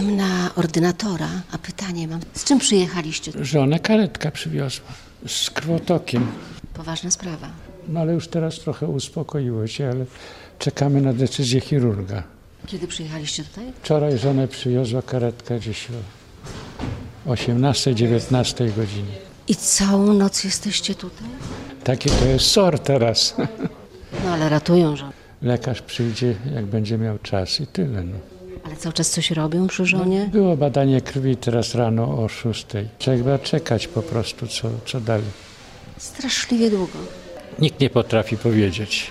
Czekam na ordynatora, a pytanie mam. Z czym przyjechaliście? Żonę karetka przywiozła z krwotokiem. Poważna sprawa. No ale już teraz trochę uspokoiło się, ale czekamy na decyzję chirurga. Kiedy przyjechaliście tutaj? Wczoraj żonę przywiozła karetka gdzieś o 18-19 godzinie. I całą noc jesteście tutaj? Taki to jest SOR teraz. No ale ratują żonę. Lekarz przyjdzie, jak będzie miał czas i tyle. No. Cały czas coś robią przy żonie? Było badanie krwi teraz rano o 6. Trzeba czekać po prostu, co, co dalej. Straszliwie długo. Nikt nie potrafi powiedzieć.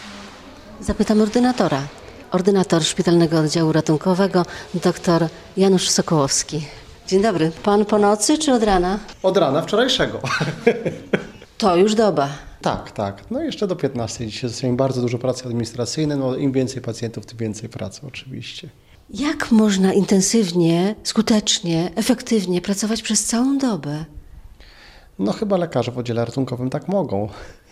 Zapytam ordynatora. Ordynator Szpitalnego Oddziału Ratunkowego, dr Janusz Sokołowski. Dzień dobry. Pan po nocy czy od rana? Od rana wczorajszego. To już doba. Tak, tak. No jeszcze do 15 dzisiaj zostanie bardzo dużo pracy administracyjnej. No, Im więcej pacjentów, tym więcej pracy oczywiście. Jak można intensywnie, skutecznie, efektywnie pracować przez całą dobę? No chyba lekarze w oddziale ratunkowym tak mogą.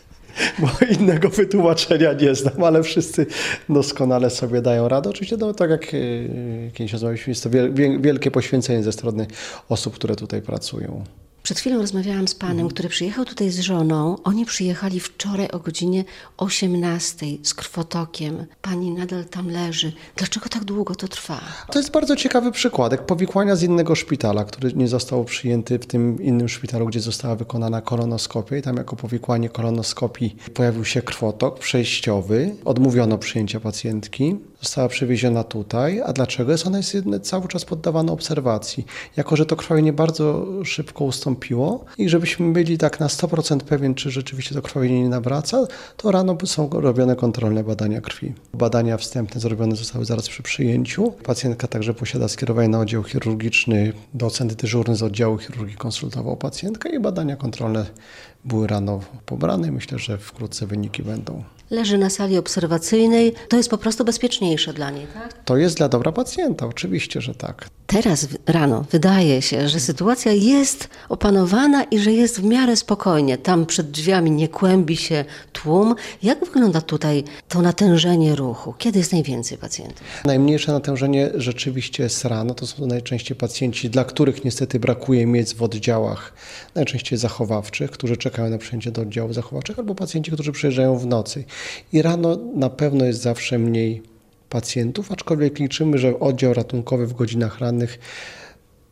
Bo innego wytłumaczenia nie znam, ale wszyscy doskonale sobie dają radę. Oczywiście, no, tak jak yy, kiedyś rozmawialiśmy, jest to wiel- wiel- wielkie poświęcenie ze strony osób, które tutaj pracują. Przed chwilą rozmawiałam z panem, który przyjechał tutaj z żoną. Oni przyjechali wczoraj o godzinie 18 z krwotokiem. Pani nadal tam leży. Dlaczego tak długo to trwa? To jest bardzo ciekawy przykładek powikłania z innego szpitala, który nie został przyjęty w tym innym szpitalu, gdzie została wykonana kolonoskopia i tam jako powikłanie kolonoskopii pojawił się krwotok przejściowy. Odmówiono przyjęcia pacjentki. Została przewieziona tutaj. A dlaczego? Jest ona jest cały czas poddawana obserwacji. Jako, że to krwawienie bardzo szybko ustąpiło i żebyśmy byli tak na 100% pewien, czy rzeczywiście to krwawienie nie nawraca, to rano są robione kontrolne badania krwi. Badania wstępne zrobione zostały zaraz przy przyjęciu. Pacjentka także posiada skierowanie na oddział chirurgiczny. Docent dyżurny z oddziału chirurgii konsultował pacjentkę i badania kontrolne były rano pobrane. Myślę, że wkrótce wyniki będą. Leży na sali obserwacyjnej. To jest po prostu bezpieczniejsze dla niej, tak? To jest dla dobra pacjenta, oczywiście, że tak. Teraz rano wydaje się, że sytuacja jest opanowana i że jest w miarę spokojnie. Tam przed drzwiami nie kłębi się tłum. Jak wygląda tutaj to natężenie ruchu? Kiedy jest najwięcej pacjentów? Najmniejsze natężenie rzeczywiście jest rano. To są najczęściej pacjenci, dla których niestety brakuje miejsc w oddziałach, najczęściej zachowawczych, którzy czekają na przyjęcie do oddziałów zachowawczych, albo pacjenci, którzy przyjeżdżają w nocy. I rano na pewno jest zawsze mniej pacjentów, aczkolwiek liczymy, że oddział ratunkowy w godzinach rannych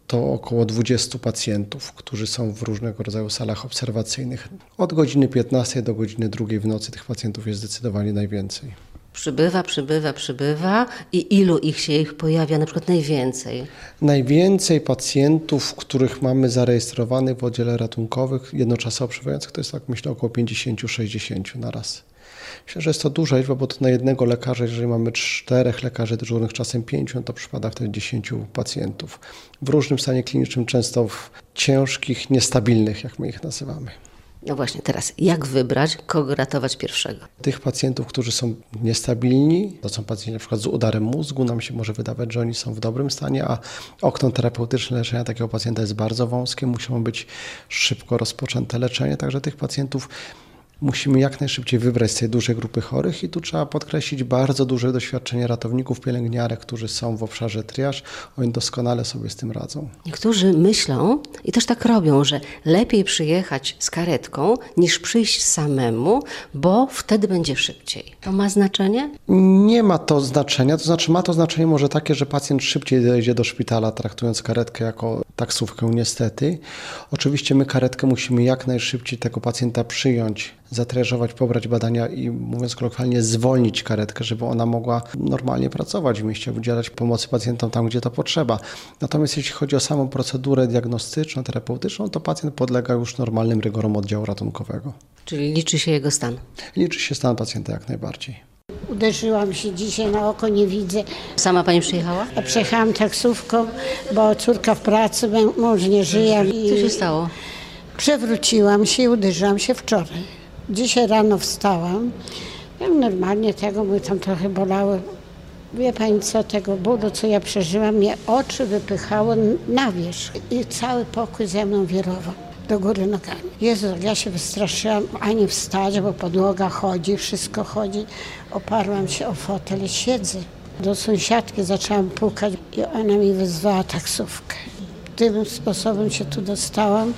to około 20 pacjentów, którzy są w różnego rodzaju salach obserwacyjnych. Od godziny 15 do godziny 2 w nocy tych pacjentów jest zdecydowanie najwięcej. Przybywa, przybywa, przybywa i ilu ich się ich pojawia na przykład najwięcej? Najwięcej pacjentów, których mamy zarejestrowanych w oddziale ratunkowych, jednoczasowo przebywających, to jest tak myślę około 50-60 na raz. Myślę, że jest to duża liczba, bo to na jednego lekarza, jeżeli mamy czterech lekarzy dyżurnych, czasem pięciu, to przypada wtedy 10 pacjentów. W różnym stanie klinicznym, często w ciężkich, niestabilnych, jak my ich nazywamy. No właśnie, teraz jak wybrać, kogo ratować pierwszego? Tych pacjentów, którzy są niestabilni, to są pacjenci na przykład z udarem mózgu, nam się może wydawać, że oni są w dobrym stanie, a okno terapeutyczne leczenia takiego pacjenta jest bardzo wąskie, muszą być szybko rozpoczęte leczenie, także tych pacjentów musimy jak najszybciej wybrać z tej dużej grupy chorych i tu trzeba podkreślić bardzo duże doświadczenie ratowników, pielęgniarek, którzy są w obszarze triaż, oni doskonale sobie z tym radzą. Niektórzy myślą i też tak robią, że lepiej przyjechać z karetką niż przyjść samemu, bo wtedy będzie szybciej. To ma znaczenie? Nie ma to znaczenia, to znaczy ma to znaczenie może takie, że pacjent szybciej dojdzie do szpitala, traktując karetkę jako taksówkę niestety. Oczywiście my karetkę musimy jak najszybciej tego pacjenta przyjąć, zatriażować, pobrać badania i mówiąc kolokwialnie zwolnić karetkę, żeby ona mogła normalnie pracować w mieście, udzielać pomocy pacjentom tam, gdzie to potrzeba. Natomiast jeśli chodzi o samą procedurę diagnostyczną, terapeutyczną, to pacjent podlega już normalnym rygorom oddziału ratunkowego. Czyli liczy się jego stan. Liczy się stan pacjenta jak najbardziej. Uderzyłam się dzisiaj na oko, nie widzę. Sama pani przyjechała? A Przejechałam taksówką, bo córka w pracy, mąż nie żyje. Co się I stało? przewróciłam się i uderzyłam się wczoraj. Dzisiaj rano wstałam. Ja normalnie tego mnie tam trochę bolały. Wie pani co, tego bólu, co ja przeżyłam, mnie oczy wypychało na wierzch i cały pokój ze mną wirował do góry nogami. Jezu, ja się wystraszyłam ani wstać, bo podłoga chodzi, wszystko chodzi. Oparłam się o fotel i siedzę. Do sąsiadki zaczęłam pukać i ona mi wezwała taksówkę. Tym sposobem się tu dostałam,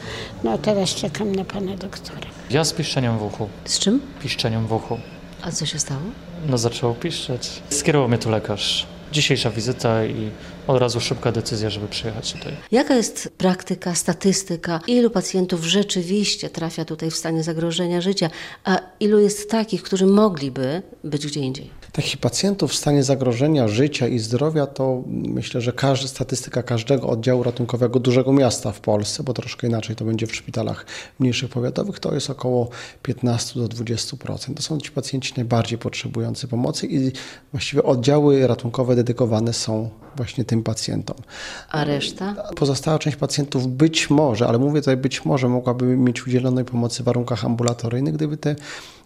no a teraz czekam na pana doktora. Ja z piszczeniem w uchu. Z czym? Piszczeniem w uchu. A co się stało? No zaczęło piszczeć. Skierował mnie tu lekarz. Dzisiejsza wizyta i od razu szybka decyzja, żeby przyjechać tutaj. Jaka jest praktyka, statystyka? Ilu pacjentów rzeczywiście trafia tutaj w stanie zagrożenia życia, a ilu jest takich, którzy mogliby być gdzie indziej? Takich pacjentów w stanie zagrożenia życia i zdrowia to myślę, że każda statystyka każdego oddziału ratunkowego dużego miasta w Polsce, bo troszkę inaczej to będzie w szpitalach mniejszych powiatowych, to jest około 15 do 20%. To są ci pacjenci najbardziej potrzebujący pomocy i właściwie oddziały ratunkowe dedykowane są właśnie tym pacjentom. A reszta? Pozostała część pacjentów być może, ale mówię tutaj być może, mogłaby mieć udzielonej pomocy w warunkach ambulatoryjnych, gdyby te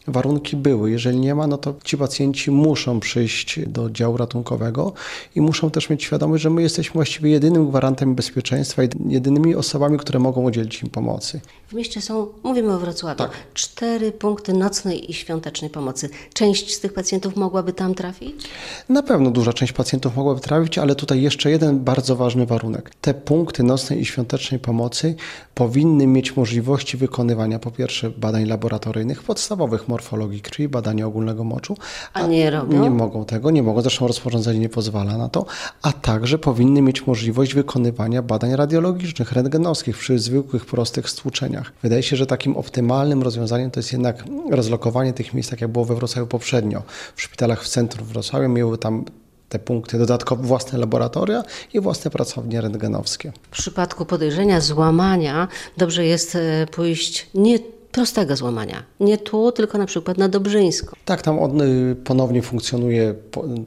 warunki były. Jeżeli nie ma, no to ci pacjenci muszą przyjść do oddziału ratunkowego i muszą też mieć świadomość, że my jesteśmy właściwie jedynym gwarantem bezpieczeństwa i jedynymi osobami, które mogą udzielić im pomocy. W mieście są, mówimy o Wrocławiu, Tak. cztery punkty nocnej i świątecznej pomocy. Część z tych pacjentów mogłaby tam trafić? Na pewno duża część pacjentów mogłaby trafić, ale tutaj jeszcze jeden bardzo ważny warunek. Te punkty nocnej i świątecznej pomocy powinny mieć możliwości wykonywania po pierwsze badań laboratoryjnych, podstawowych morfologii krwi, badania ogólnego moczu, A nie robią? Nie mogą tego, nie mogą, zresztą rozporządzenie nie pozwala na to, a także powinny mieć możliwość wykonywania badań radiologicznych, rentgenowskich przy zwykłych, prostych stłuczeniach. Wydaje się, że takim optymalnym rozwiązaniem to jest jednak rozlokowanie tych miejsc, tak jak było we Wrocławiu poprzednio. W szpitalach w centrum Wrocławia miały tam te punkty dodatkowe, własne laboratoria i własne pracownie rentgenowskie. W przypadku podejrzenia złamania dobrze jest e, pójść nie prostego złamania, nie tu, tylko na przykład na Dobrzyńską. Tak, tam on, y, ponownie funkcjonuje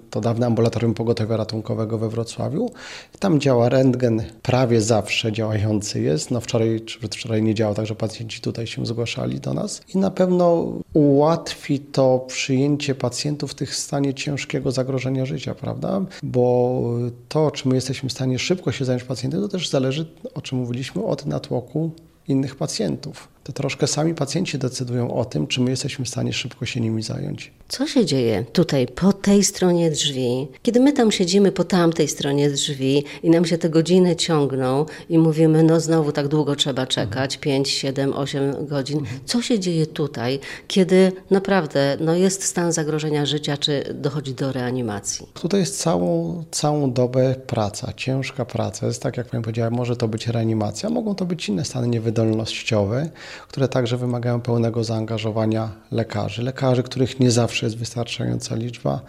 to dawne ambulatorium pogotowia ratunkowego we Wrocławiu. Tam działa rentgen, prawie zawsze działający jest. No wczoraj czy przedwczoraj nie działał, także pacjenci tutaj się zgłaszali do nas. I na pewno ułatwi to przyjęcie pacjentów w tych stanie ciężkiego zagrożenia życia, prawda? Bo to, czy my jesteśmy w stanie szybko się zająć pacjentem, to też zależy, o czym mówiliśmy, od natłoku innych pacjentów. To troszkę sami pacjenci decydują o tym, czy my jesteśmy w stanie szybko się nimi zająć. Co się dzieje tutaj, po tej stronie drzwi? Kiedy my tam siedzimy po tamtej stronie drzwi i nam się te godziny ciągną i mówimy, no znowu tak długo trzeba czekać, 5, 7, 8 godzin. Co się dzieje tutaj, kiedy naprawdę no, jest stan zagrożenia życia, czy dochodzi do reanimacji? Tutaj jest całą, całą dobę praca, ciężka praca. Jest tak, jak Pani powiedziała, może to być reanimacja, mogą to być inne stany niewydolnościowe, które także wymagają pełnego zaangażowania lekarzy. Lekarzy, których nie zawsze jest wystarczająca liczba.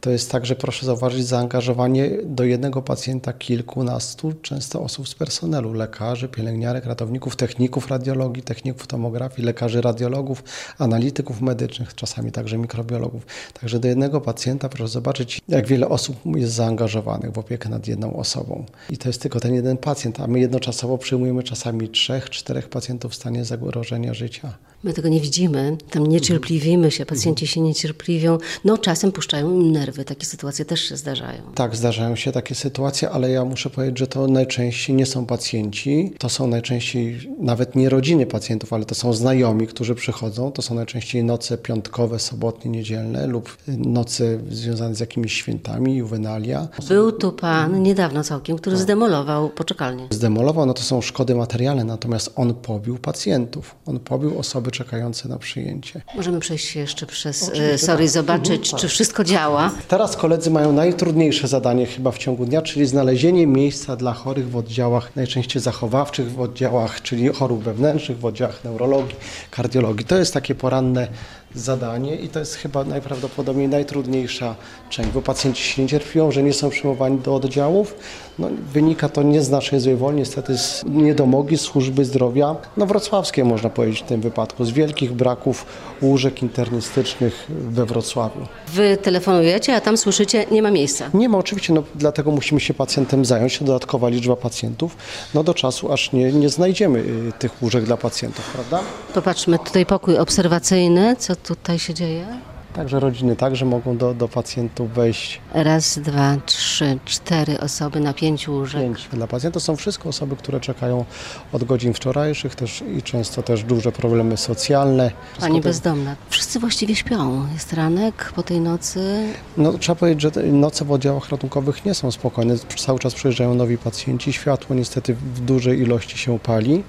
To jest także, proszę zauważyć, zaangażowanie do jednego pacjenta kilkunastu często osób z personelu, lekarzy, pielęgniarek, ratowników, techników radiologii, techników tomografii, lekarzy radiologów, analityków medycznych, czasami także mikrobiologów. Także do jednego pacjenta proszę zobaczyć, jak wiele osób jest zaangażowanych w opiekę nad jedną osobą. I to jest tylko ten jeden pacjent, a my jednoczasowo przyjmujemy czasami trzech, czterech pacjentów w stanie zagrożenia życia. My tego nie widzimy, tam niecierpliwimy się, pacjenci się niecierpliwią, no czasem puszczają im nerwy, takie sytuacje też się zdarzają. Tak, zdarzają się takie sytuacje, ale ja muszę powiedzieć, że to najczęściej nie są pacjenci, to są najczęściej nawet nie rodziny pacjentów, ale to są znajomi, którzy przychodzą. To są najczęściej noce piątkowe, sobotnie, niedzielne lub noce związane z jakimiś świętami, juwenalia. Był tu pan niedawno całkiem, który zdemolował poczekalnię. Zdemolował, no to są szkody materialne, natomiast on pobił pacjentów. On pobił osoby czekające na przyjęcie. Możemy przejść jeszcze przez Oczywiście, e, Sorry, tak. zobaczyć, czy wszystko działa. Teraz koledzy mają najtrudniejsze zadanie chyba w ciągu dnia, czyli znalezienie miejsca dla chorych w oddziałach najczęściej zachowawczych, w oddziałach, czyli chorób wewnętrznych, w oddziałach neurologii, kardiologii. To jest takie poranne zadanie i to jest chyba najprawdopodobniej najtrudniejsza część, bo pacjenci się niecierpliwią, że nie są przyjmowani do oddziałów. No, wynika to nie z naszej złej woli, niestety z niedomogi służby zdrowia, no wrocławskiej można powiedzieć w tym wypadku, z wielkich braków łóżek internistycznych we Wrocławiu. Wy telefonujecie, a tam słyszycie, nie ma miejsca. Nie ma oczywiście, no, dlatego musimy się pacjentem zająć, dodatkowa liczba pacjentów, no do czasu aż nie, nie znajdziemy y, tych łóżek dla pacjentów, prawda? Popatrzmy, tutaj pokój obserwacyjny, co tutaj się dzieje? Także rodziny także mogą do, do pacjentów wejść. Raz, dwa, trzy, cztery osoby na pięciu łóżek. Pięć. Dla pacjentów są wszystko osoby, które czekają od godzin wczorajszych też i często też duże problemy socjalne. Pani to- bezdomna. Wszyscy właściwie śpią. Jest ranek po tej nocy. No, trzeba powiedzieć, że noce w oddziałach ratunkowych nie są spokojne. Cały czas przyjeżdżają nowi pacjenci. Światło niestety w dużej ilości się pali.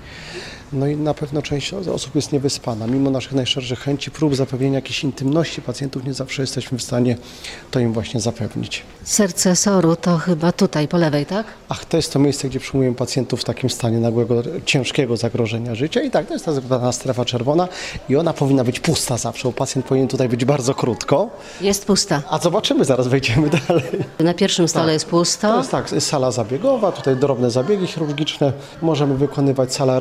No i na pewno część osób jest niewyspana. Mimo naszych najszerszych chęci, prób zapewnienia jakiejś intymności pacjentów, nie zawsze jesteśmy w stanie to im właśnie zapewnić. Serce Soru to chyba tutaj, po lewej, tak? Ach, to jest to miejsce, gdzie przyjmujemy pacjentów w takim stanie nagłego, ciężkiego zagrożenia życia. I tak, to jest ta zwana strefa czerwona i ona powinna być pusta zawsze, bo pacjent powinien tutaj być bardzo krótko. Jest pusta. A zobaczymy, zaraz wejdziemy dalej. Na pierwszym stole jest To pusto. jest tak, jest sala zabiegowa, tutaj drobne zabiegi chirurgiczne. Możemy wykonywać sala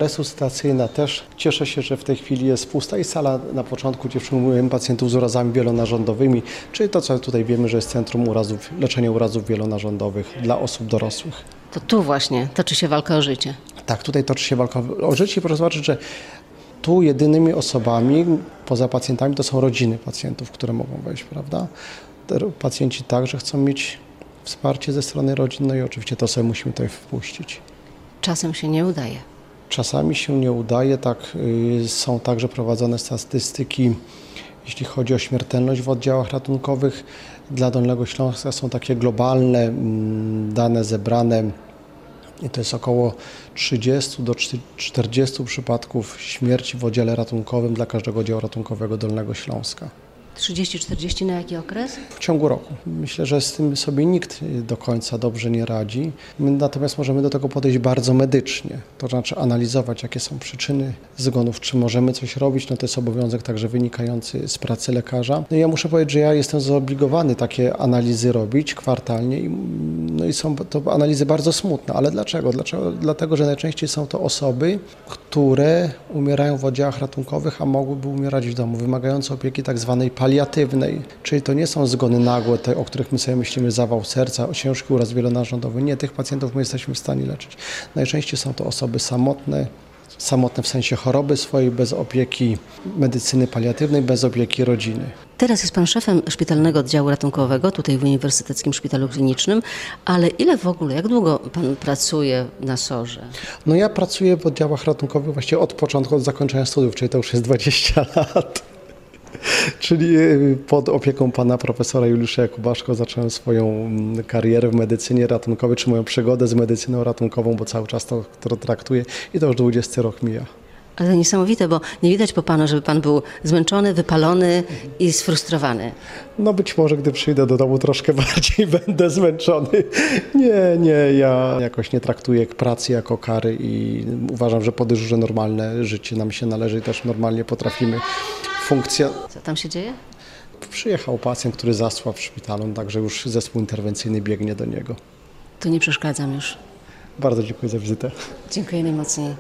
resuscytacyjna też. Cieszę się, że w tej chwili jest pusta i sala na początku, gdzie przyjmujemy pacjentów z urazami wielonarządowymi, czyli to, co tutaj wiemy, że jest Centrum Urazów, Leczenia Urazów Wielonarządowych dla osób dorosłych. To tu właśnie toczy się walka o życie. Tak, tutaj toczy się walka o życie. Proszę zobaczyć, że tu jedynymi osobami poza pacjentami to są rodziny pacjentów, które mogą wejść, prawda? Te pacjenci także chcą mieć wsparcie ze strony rodzin, no i oczywiście to sobie musimy tutaj wpuścić. Czasem się nie udaje. Czasami się nie udaje, tak y, są także prowadzone statystyki, jeśli chodzi o śmiertelność w oddziałach ratunkowych. Dla Dolnego Śląska są takie globalne mm, dane zebrane i to jest około 30 do 40 przypadków śmierci w oddziale ratunkowym dla każdego oddziału ratunkowego Dolnego Śląska. 30-40 na jaki okres? W ciągu roku. Myślę, że z tym sobie nikt do końca dobrze nie radzi. My natomiast możemy do tego podejść bardzo medycznie, to znaczy analizować, jakie są przyczyny zgonów, czy możemy coś robić. No to jest obowiązek także wynikający z pracy lekarza. No ja muszę powiedzieć, że ja jestem zobligowany takie analizy robić kwartalnie i, no i są to analizy bardzo smutne. Ale dlaczego? dlaczego? Dlatego, że najczęściej są to osoby, które umierają w oddziałach ratunkowych, a mogłyby umierać w domu, wymagające opieki tak zwanej paliatywnej, czyli to nie są zgony nagłe, te, o których my sobie myślimy, zawał serca, ciężki uraz wielonarządowy. Nie, tych pacjentów my jesteśmy w stanie leczyć. Najczęściej są to osoby samotne, samotne w sensie choroby swojej, bez opieki medycyny paliatywnej, bez opieki rodziny. Teraz jest pan szefem szpitalnego oddziału ratunkowego tutaj w Uniwersyteckim Szpitalu Klinicznym, ale ile w ogóle, jak długo pan pracuje na SOR-ze? No ja pracuję w oddziałach ratunkowych właściwie od początku, od zakończenia studiów, czyli to już jest 20 lat. Czyli y, pod opieką pana profesora Juliusza Jakubaszko zacząłem swoją mm, karierę w medycynie ratunkowej, czy moją przygodę z medycyną ratunkową, bo cały czas to, to traktuję i to już 20 rok mija. Ale niesamowite, bo nie widać po panu, żeby pan był zmęczony, wypalony i sfrustrowany. No być może, gdy przyjdę do domu troszkę bardziej będę zmęczony. Nie, nie, ja jakoś nie traktuję pracy jako kary i uważam, że po dyżurze normalne życie nam się należy i też normalnie potrafimy funkcjonować. Co tam się dzieje? Przyjechał pacjent, który zasłał w szpitalu, także już zespół interwencyjny biegnie do niego. To nie przeszkadzam już. Bardzo dziękuję za wizytę. Dziękuję najmocniej.